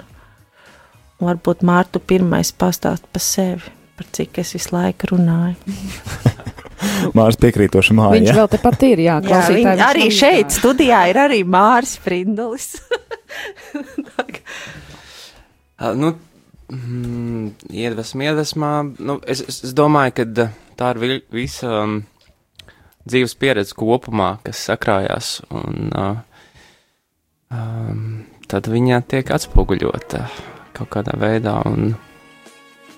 varbūt Mārtu pirmais pastāst par sevi, par cik es visu laiku runāju. Mārs piekrītoši māja. Viņš vēl tepat ir, jā, jā viņ, arī šeit studijā ir arī Mārs Frindulis. uh, nu, mm, iedvesma, iedvesmā, nu, es, es, domāju, ka tā ir vi, visa um, dzīves pieredze kopumā, kas sakrājās, un uh, um, tad viņa tiek atspoguļota kaut kādā veidā, un,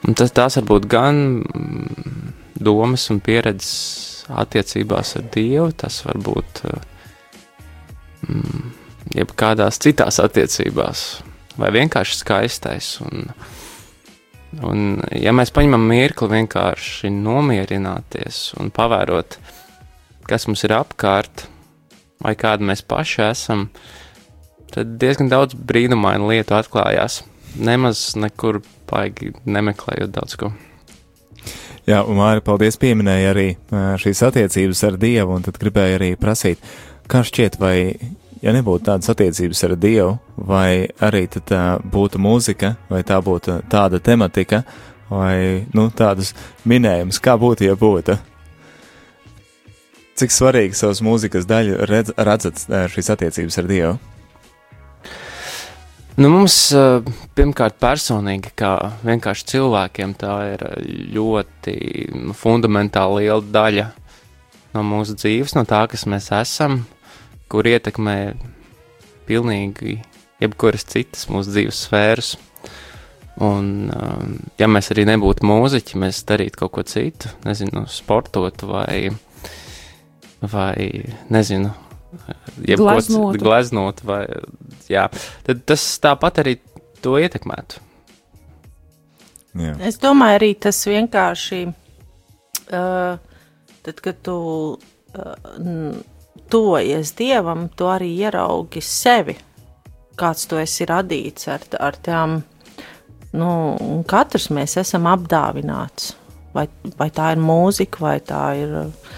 un tas tās var būt gan mm, domas un pieredzes attiecībās ar Dievu, tas var būt mm, jebkādās citās attiecībās, vai vienkārši skaistais. Un, un, ja mēs paņemam mirkli vienkārši nomierināties un pavērot, kas mums ir apkārt, vai kāda mēs paši esam, tad diezgan daudz brīnumainu lietu atklājās. Nemaz nekur baigi nemeklējot daudz ko. Jā, un Māri, paldies, pieminēja arī šīs attiecības ar Dievu, un tad gribēju arī prasīt, kā šķiet, vai, ja nebūtu tādas attiecības ar Dievu, vai arī tā būtu mūzika, vai tā būtu tāda tematika, vai, nu, tādas minējumus, kā būtu, ja būtu? Cik svarīgi savas mūzikas daļu redz, redzat šīs attiecības ar Dievu? Nu, mums pirmkārt personīgi, kā vienkārši cilvēkiem, tā ir ļoti fundamentāli liela daļa no mūsu dzīves, no tā, kas mēs esam, kur ietekmē pilnīgi jebkuras citas mūsu dzīves sfēras. Un, ja mēs arī nebūtu mūziķi, mēs darītu kaut ko citu, nezinu, sportot vai, vai nezinu, jebko gleznot, vai, jā, tad tas tāpat arī to ietekmētu. Jā. Es domāju, arī tas vienkārši, uh, tad, kad tu uh, tuvojies dievam, tu arī ieraugi sevi, kāds tu esi radīts ar, ar tām, nu, katrs mēs esam apdāvināts. Vai, vai tā ir mūzika, vai tā ir uh,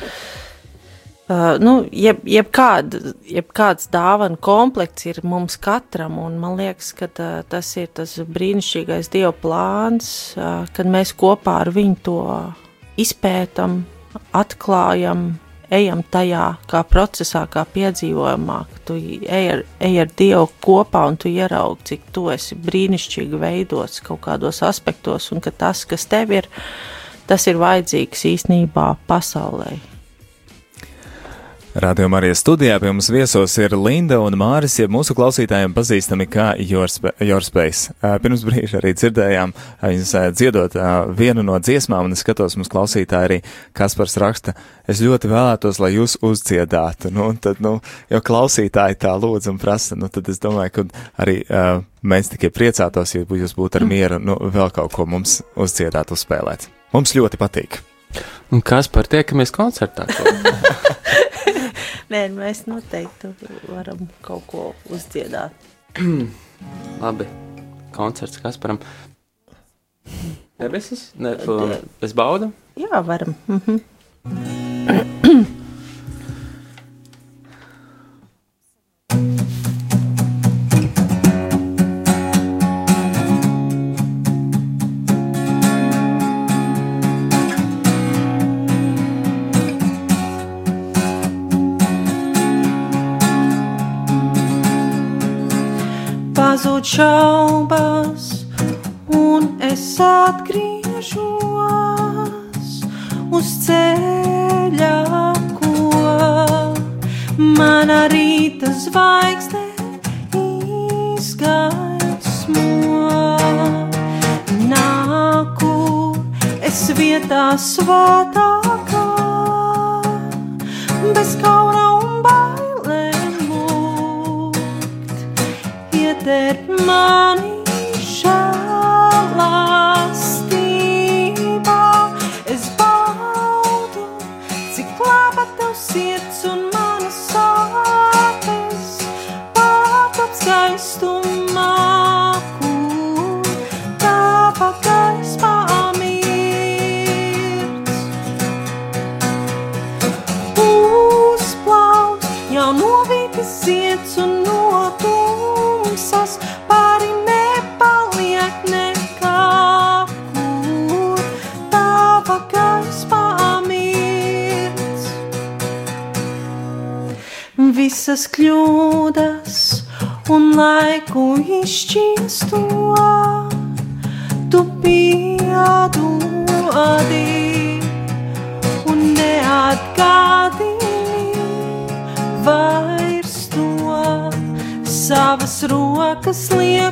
Uh, nu, jeb, jebkād, jebkāds dāvana komplekts ir mums katram, un man liekas, ka uh, tas ir tas brīnišķīgais Dieva plāns, uh, kad mēs kopā ar viņu to izpētam, atklājam, ejam tajā kā procesā, kā piedzīvojumā, ka tu ej ar, ej ar Dievu kopā un tu ieraugi, cik tu esi brīnišķīgi veidots kaut kādos aspektos, un ka tas, kas tev ir, tas ir vajadzīgs īstenībā pasaulē. Radio Marijas studijā pie mums viesos ir Linda un Māris, ja mūsu klausītājiem pazīstami kā Yorspace. Pirms brīža arī dzirdējām viņas dziedot vienu no dziesmām, un es skatos, mums klausītāji arī Kaspars raksta, es ļoti vēlētos, lai jūs uzdziedātu. Nu, tad, nu, jo klausītāji tā lūdz un prasa, nu, tad es domāju, ka arī uh, mēs tikai priecātos, ja jūs būtu ar mieru, nu, vēl kaut ko mums uzdziedāt, uzspēlēt. Mums ļoti patīk. Un kas par tiekamies koncertā? Nē, mēs noteikti varam kaut ko uzdziedāt. Labi, koncerts Kasparam. Debesis? Ne, bez bauda? Jā, varam. Pazūd šaubas, un es atgriežos uz ceļa, ko mana rīta zvaigzne izgaismo. Nāku es vietā svētākā, bez kauna un bailēm lūgt, ietērt mani visas kļūdas un laiku izšķiesto, tu piedodi un neatgādini vairs to savas rokas liekot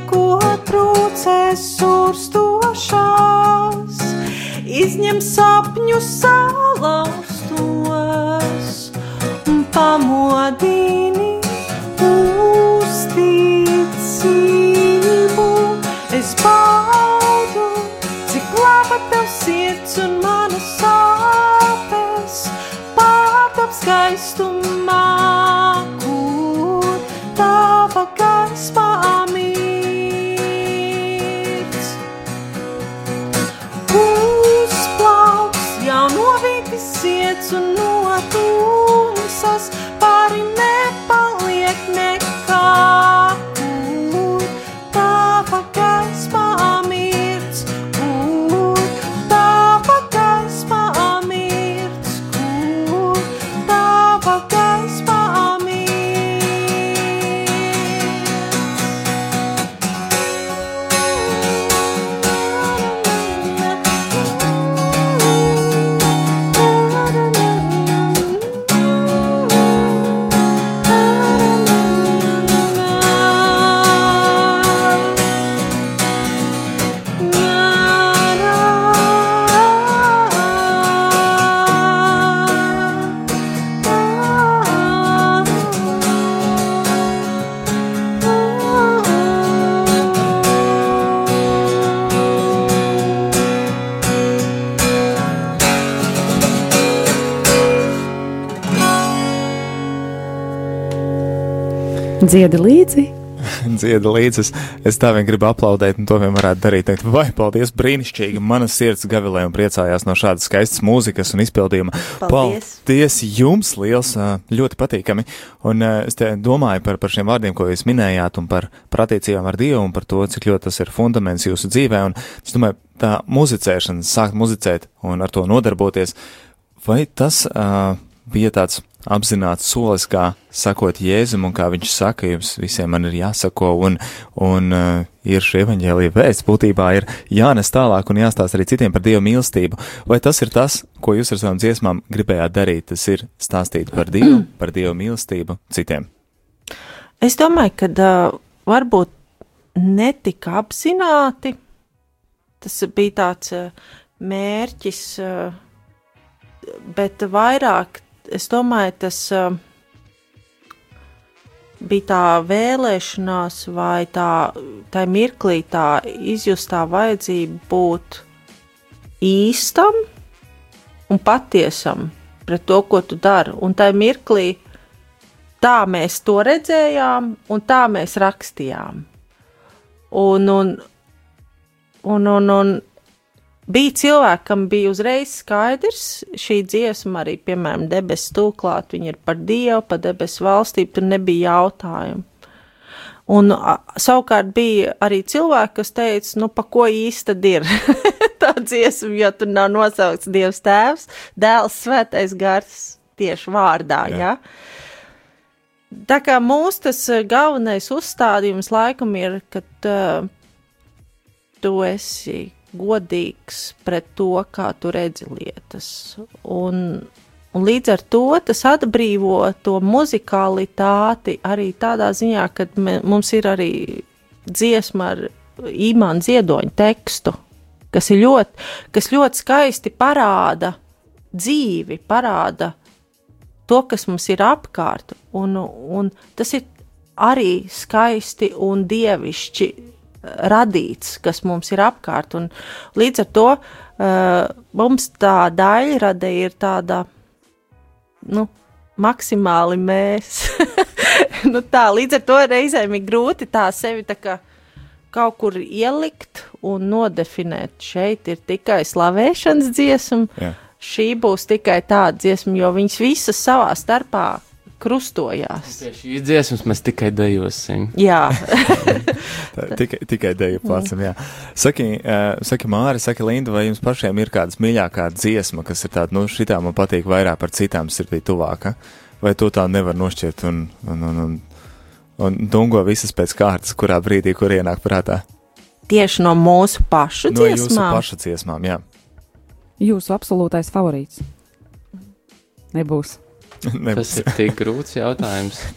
Dziedi līdzi. Dziedā līdzi. Es, es tā vien gribu aplaudēt, un to vien varētu darīt. Teikt, vai, paldies, brīnišķīgi. Mana sirds gavilē un priecājās no šādas skaistas mūzikas un izpildījuma. Paldies. paldies jums liels, ļoti patīkami. Un es te domāju par, par šiem vārdiem, ko jūs minējāt, un par, par attiecībām ar Dievu, un par to, cik ļoti tas ir fundaments jūsu dzīvē. Un es domāju, tā muzicēšana, sākt muzicēt un ar to nodarboties, vai tas uh, bija tāds apzināts solis, kā sakot Jēzum, un kā viņš saka, jums visiem man ir jāsako, un, un uh, ir šī evaņģēlīja vēsts, būtībā ir jānes tālāk un jāstāsta arī citiem par Dievu mīlestību. Vai tas ir tas, ko jūs ar savām dziesmām gribējāt darīt? Tas ir stāstīt par Dievu, par Dievu mīlestību citiem. Es domāju, ka uh, varbūt netika apzināti. Tas bija tāds uh, mērķis, uh, bet vairāk, es domāju, tas uh, bija tā vēlēšanās vai tā, tā mirklī tā izjustā vajadzība būt īstam un patiesam pret to, ko tu dari. Un tajā mirklī tā mēs to redzējām, un tā mēs rakstījām. Un, un, un, un, un bija cilvēki, kam bija uzreiz skaidrs, šī dziesma arī, piemēram, debesu tūklāt, viņa ir par Dievu, par debesu valstību, tur nebija jautājumu. Un a, savukārt bija arī cilvēki, kas teica, nu, pa ko īsti tad ir tā dziesma, jo tur nav nosaukts Dievs tēvs, dēls svētais gars tieši vārdā, jā. Ja? Tā kā mūsu tas eh, galvenais uzstādījums laikam ir, ka uh, tu esi godīgs pret to, kā tu redzi lietas. Un, un līdz ar to tas atbrīvo to muzikalitāti arī tādā ziņā, ka mums ir arī dziesma ar īmānu ziedoņu tekstu, kas ļoti, kas ļoti skaisti parāda dzīvi, parāda to, kas mums ir apkārt, un, un tas ir arī skaisti un dievišķi radīts, kas mums ir apkārt. Un līdz ar to uh, mums tā daļrade ir tāda, nu, maksimāli mēs. nu, tā, līdz ar to reizēm ir grūti tā sevi tā kā kaut kur ielikt un nodefinēt. Šeit ir tikai slavēšanas dziesma. Jā. Šī būs tikai tāda dziesma, jo viņas visas savā starpā krustojās. Pie šīs dziesmas mēs tikai dejosim. Jā, tikai, tikai deju placam, jā. Saki, uh, saki Māri, saki Linda, vai jums pašiem ir kādas mīļākā dziesma, kas ir tāda, nu, šitā man patīk vairāk par citām sirdī tuvāka? vai to tā nevar nošķirt un, un, un, un, un dungo visas pēc kārtas, kurā brīdī, kur ienāk prātā? Tieši no mūsu pašu No jūsu dziesmām. pašu dziesmām, jā. Jūsu absolūtais favorīts. Nebūs. Tas ir tik grūts jautājums.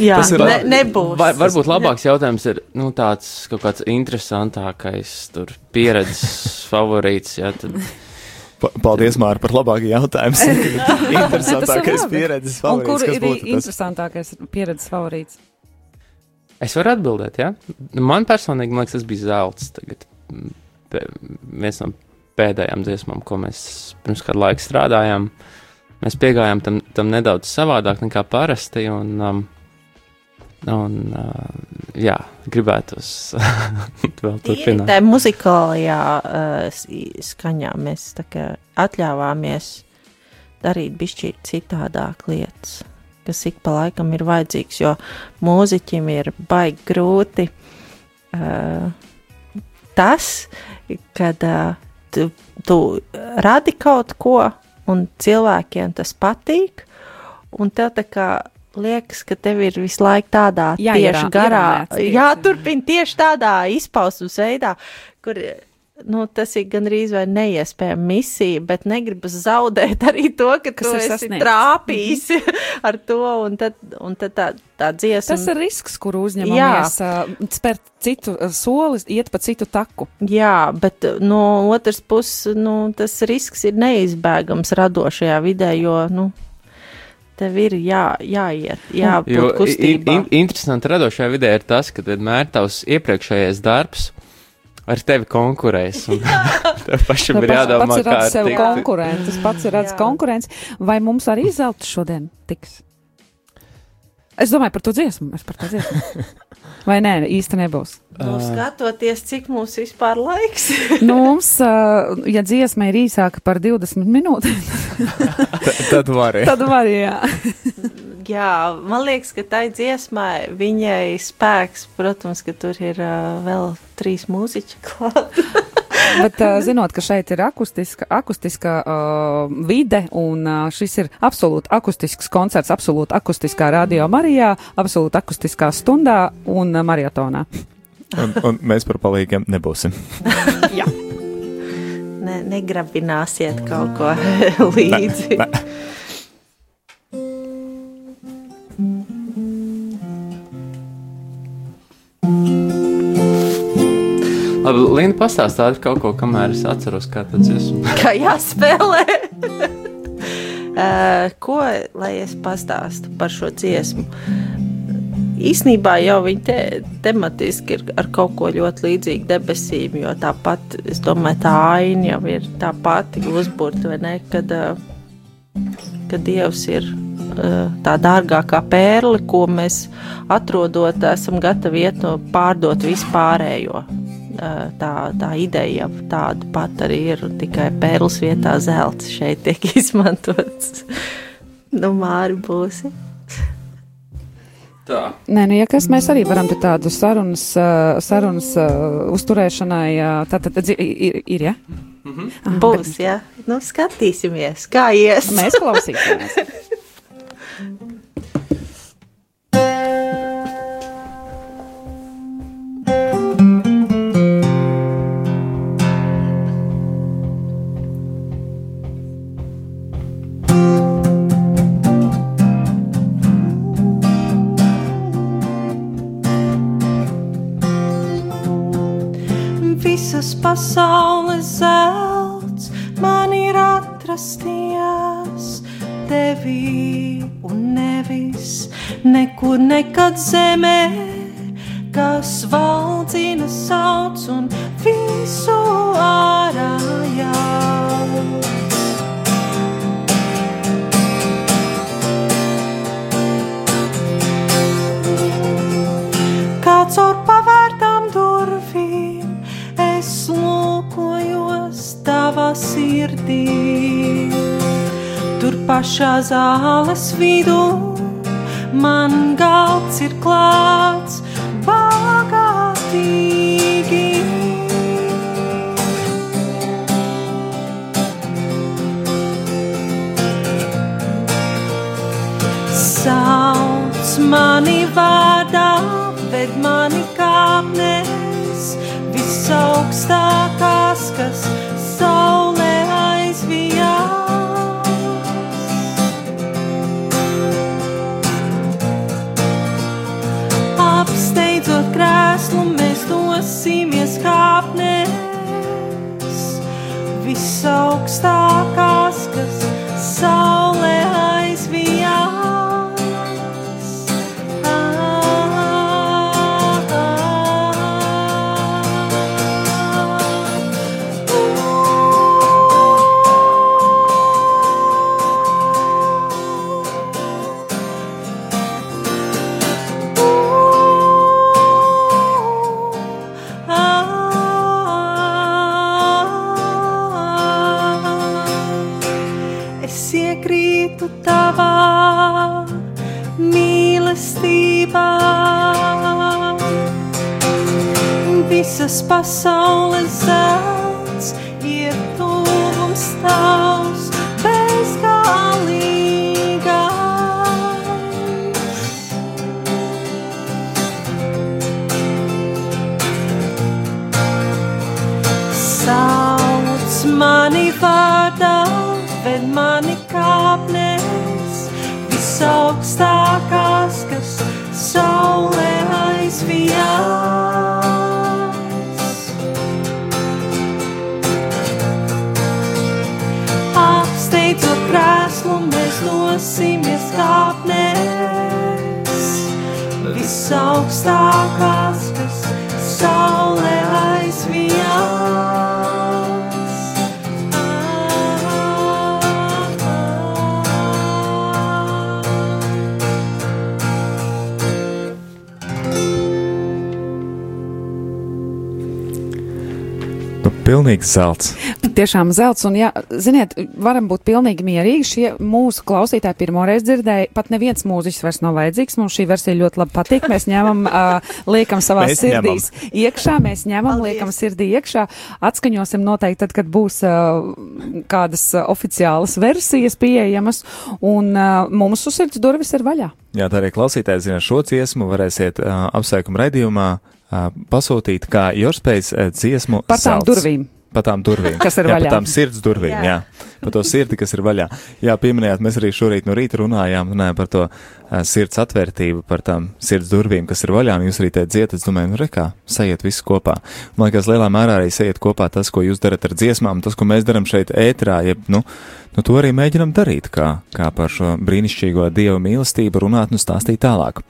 Jā, Tas ir ne, nebūs. Var, varbūt labāks jautājums ir nu, tāds kaut kāds interesantākais, tur pieredzes favorīts. Jā, tad... Pa- Paldies, Mārta, par labāku jautājumu. Interesantākais pieredzes Un favorīts. kur kas ir būtu interesantākais pieredzes favorīts? Es varu atbildēt, jā. Nu, Man personīgi, man liekas, tas bija zelts. Tagad pē- viens no pēdējām dziesmām, ko mēs pirms kāda laika strādājām. Mēs piegājām tam, tam nedaudz savādāk nekā parasti. Un, um, un uh, jā, gribētu vēl turpināt. Tā muzikālajā uh, skaņā mēs atļāvāmies darīt bišķīt citādāk lietas, kas ik pa laikam ir vajadzīgs, jo mūziķim ir baigi grūti uh, tas, kad uh, tu, tu radi kaut ko un cilvēkiem tas patīk, un tev tā kā liekas, ka tev ir visu laiku tādā Jā, tieši ierā- garā, tieši. jāturpina tieši tādā izpausmes veidā, kur nu, tas ir gandrīz vai neiespējama misija, bet negribas zaudēt arī to, ka Kas tu esi sasniegts. trāpījis ar to, un tad, un tad tā, tā dziesma. Tas ir risks, kur uzņemamies, uh, spērt citu uh, soli, iet pa citu taku. Jā, bet uh, no otras puses, nu, tas risks ir neizbēgams radošajā vidē, jo, nu, tev ir jā, jāiet, jābūt kustībā. in, interesanti radošajā vidē ir tas, ka vienmēr tavs iepriekšējais darbs ar tevi konkurēs. un Tev pašam ir pats, jādomā, pats kā redzams sev tikt- konkurents, tas pats ir redzams konkurents. Vai mums arī zelta šodien tiks? Es domāju par to dziesmu. Es par to dziesmu. Vai nē, īsti nebūs. Nu, skatoties, cik mums vispār laiks. nu, mums, uh, ja dziesma ir īsāka par 20 minūtēm, Tad var. tad var jā. Jā, man liekas, ka tai dziesmai viņai spēks, protams, ka tur ir uh, vēl trīs mūziķi klāt. Bet zinot, ka šeit ir akustiska, akustiska uh, vide, un uh, šis ir absolūti akustisks koncerts, absolūti akustiskā radio Marijā, absolūti akustiskā stundā un uh, mariotonā. Un, un mēs par palīgiem nebūsim. Jā. Ne, negrabināsiet kaut ko līdzi. Ne, ne. Labi, Linda, pastāstāt kaut ko, kamēr es atceros, kā tas ir. Kā jāspēlē? uh, ko lai es pastāstu par šo dziesmu? Īsnībā jau viņa te, tematiski ir ar kaut ko ļoti līdzīgu debesīm, jo tāpat, es domāju, tā aina jau ir tā pati uzbūrta, vai ne, kad, uh, kad Dievs ir uh, tā dārgākā pērle, ko mēs atrodot, esam gatavi iet no pārdot vispārējo. Tā, tā ideja jau tāda pat arī ir, tikai pērles vietā zelts šeit tiek izmantots. nu, māri būsi. Tā. Nē, nu, ja kas mēs arī varam te tādu sarunas, sarunas uzturēšanai, tā tad ir, ir, ja? Ah, Būs, jā. Nu, skatīsimies, kā ies. Mēs klausīsimies. pasaules zelts man ir atrasties tevī un nevis nekur nekad zemē, kas valdzina sauc un visu ārā jauc. sirdī. Tur pašā zāles vidū man galds ir klāts bagātīgi. Sauc mani vārdā. Mani vārdā, ved mani kāpnes, visaugstākās, kas saulē aizvijās. Apsteidzot krēslu, mēs dosimies kāpnes, visaugstākās, kas saulē aizvijās. Pilnīgs zelts. Tiešām zelts, un, jā, ziniet, varam būt pilnīgi mierīgi. Šie mūsu klausītāji pirmoreiz dzirdēja, pat neviens mūziķis vairs nav vajadzīgs. Mums šī versija ļoti labi patīk. Mēs ņemam, uh, liekam savā Mēs sirdīs iekšā, mēs ņemam, liekam sirdī iekšā, atskaņosim noteikti tad, kad būs uh, kādas uh, oficiālas versijas pieejamas, un uh, mums uz sirds durvis ir vaļā. Jā, tā arī klausītāji zina šo dziesmu, varēsiet uh, apsveikuma raidījumā pasūtīt kā Jorspējas dziesmu. Par tām zelts. durvīm. Pa tām durvīm. Kas ir jā, vaļā. Pa tām sirds durvīm, jā. jā. Pa to sirdi, kas ir vaļā. Jā, pieminējāt, mēs arī šorīt no rīta runājām, runājām par to uh, sirds atvērtību, par tām sirds durvīm, kas ir vaļā, un jūs arī te dziet, es domāju, nu rekā, sajiet visi kopā. Man liekas, lielā mērā arī sajiet kopā tas, ko jūs darat ar dziesmām, tas, ko mēs daram šeit ētrā, jeb, nu, nu to arī mēģinam darīt, kā, kā par šo brīnišķīgo dievu mīlestību runāt un stāstīt tālāk.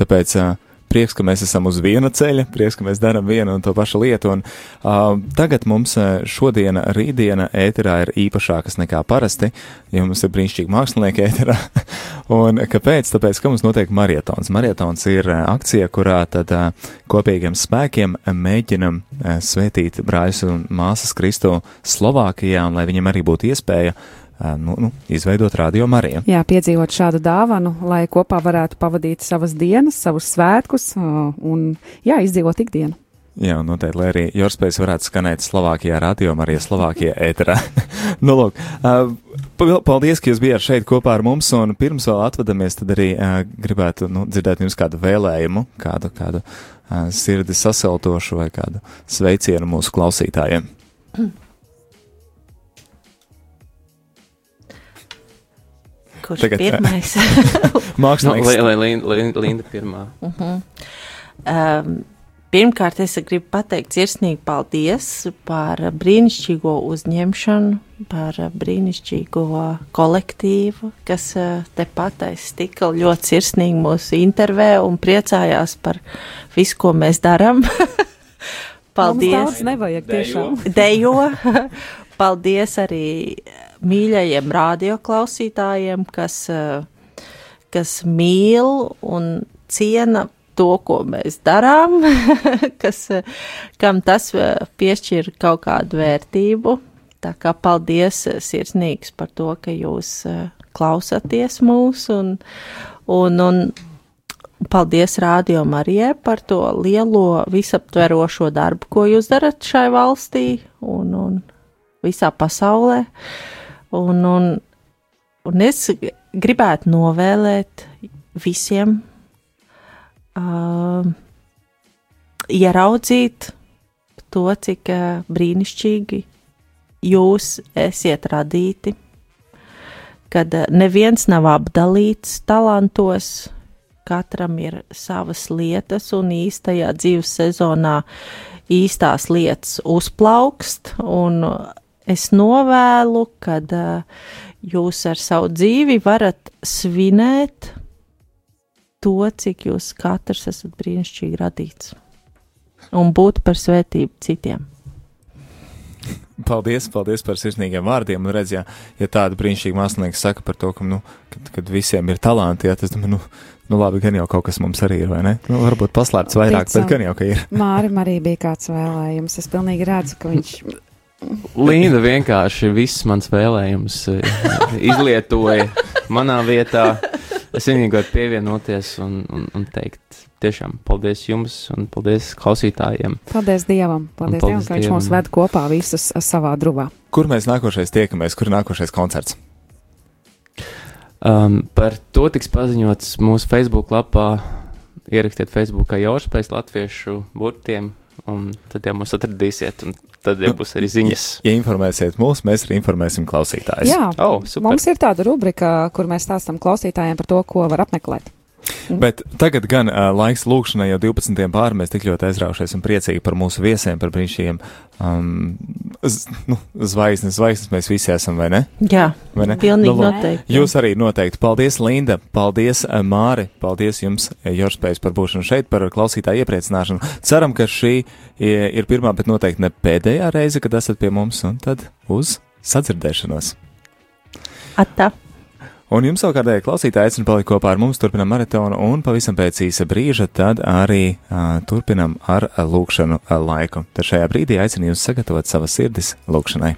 Tāpēc, uh, prieks, ka mēs esam uz viena ceļa, prieks, ka mēs darām vienu un to pašu lietu. Un, uh, tagad mums šodiena, rītdiena ēterā ir īpašākas nekā parasti, jo mums ir brīnišķīgi mākslinieki ēterā. un kāpēc? Tāpēc, ka mums notiek marietons. Marietons ir akcija, kurā tad uh, kopīgiem spēkiem mēģinam uh, svētīt brāļus un māsas Kristu Slovākijā, un lai viņiem arī būtu iespēja uh, nu, nu, izveidot radio Mariju. Jā, piedzīvot šādu dāvanu, lai kopā varētu pavadīt savas dienas, savus svētkus un, jā, izdzīvot ikdienu. Jā, un noteikti, lai arī Jorspējas varētu skanēt Slovākijā radio, arī Slovākijā ēterā. nu, lūk, pa- paldies, ka jūs bijāt šeit kopā ar mums, un pirms vēl atvadamies, tad arī gribētu nu, dzirdēt jums kādu vēlējumu, kādu, kādu sirdi sasaltošu vai kādu sveicienu mūsu klausītājiem. Kurš Tagad, pirmais? Mākslinieks. Nu, lai, lai Linda, Linda pirmā. Uh -huh. um, pirmkārt, es gribu pateikt sirsnīgi paldies par brīnišķīgo uzņemšanu, par brīnišķīgo kolektīvu, kas uh, tepat aiz stikla ļoti sirsnīgi mūs intervē un priecājās par visu, ko mēs darām. paldies! Mums daudz nevajag tiešām. Dejo! Paldies arī mīļajiem radioklausītājiem, kas, eh, kas mīl un ciena to, ko mēs darām, kas, eh, kam tas eh, piešķir kaut kādu vērtību. Tā kā paldies eh, sirsnīgs par to, ka jūs eh, klausāties mūs un, un, un paldies Rādio Marijai par to lielo visaptverošo darbu, ko jūs darat šai valstī un, un visā pasaulē. Un, un, un es gribētu novēlēt visiem uh, ieraudzīt to, cik uh, brīnišķīgi jūs esiet radīti, kad uh, neviens nav apdalīts talantos, katram ir savas lietas, un īstajā dzīves sezonā īstās lietas uzplaukst. Es novēlu, kad jūs ar savu dzīvi varat svinēt to, cik jūs katrs esat brīnišķīgi radīts, un būt par svētību citiem. Paldies, paldies par sirsnīgiem vārdiem. Un redz, ja, ja tāda brīnišķīga mākslinieka saka par to, ka, nu, kad, kad visiem ir talanti, jā, tas, nu, nu, labi, gan jau kaut kas mums arī ir, vai ne? Nu, varbūt paslēpts vairāk, Ticam. bet gan jau, ka ir. Mārim arī bija kāds vēlējums. Es pilnīgi redzu, ka viņš. Linda vienkārši viss mans vēlējums eh, izlietoja manā vietā. Es vienīgi varu pievienoties un, un, un teikt tiešām paldies jums un paldies klausītājiem. Paldies Dievam, paldies, paldies Dievam, ka Viņš mums ved kopā visus savā druvā. Kur mēs nākošais tiekamies, kur nākošais koncerts? Um, par to tiks paziņots mūsu Facebook lapā. Ierakstiet Facebookā Jorspējas latviešu burtiem, un tad jau mūs atradīsiet, un tad jau būs arī ziņas. Ja informēsiet mūs, mēs arī informēsim klausītājus. Jā, oh, super. mums ir tāda rubrika, kur mēs stāstam klausītājiem par to, ko var apmeklēt. Mhm. Bet tagad gan uh, laiks lūkšanai jau 12. pāri. Mēs tik ļoti aizraušies un priecīgi par mūsu viesiem, par brīnišķīgiem um, z, nu, zvaigznes. Zvaigznes mēs visi esam, vai ne? Jā, vai ne? Pilnīgi nu, noteikti. Jūs arī noteikti. Paldies, Linda. Paldies, Māri. Paldies jums, Jorspējs, par būšanu šeit, par klausītāju iepriecināšanu. Ceram, ka šī ir pirmā, bet noteikti ne pēdējā reize, kad esat pie mums, un tad uz sadzirdēšanos. Atā. Un jums savukārt, klausītāji, aicinu palikt kopā ar mums, turpinam maratonu, un pavisam pēc īsa brīža tad arī uh, turpinam ar lūkšanu laiku. Tad šajā brīdī aicinu jūs sagatavot savas sirdis lūkšanai.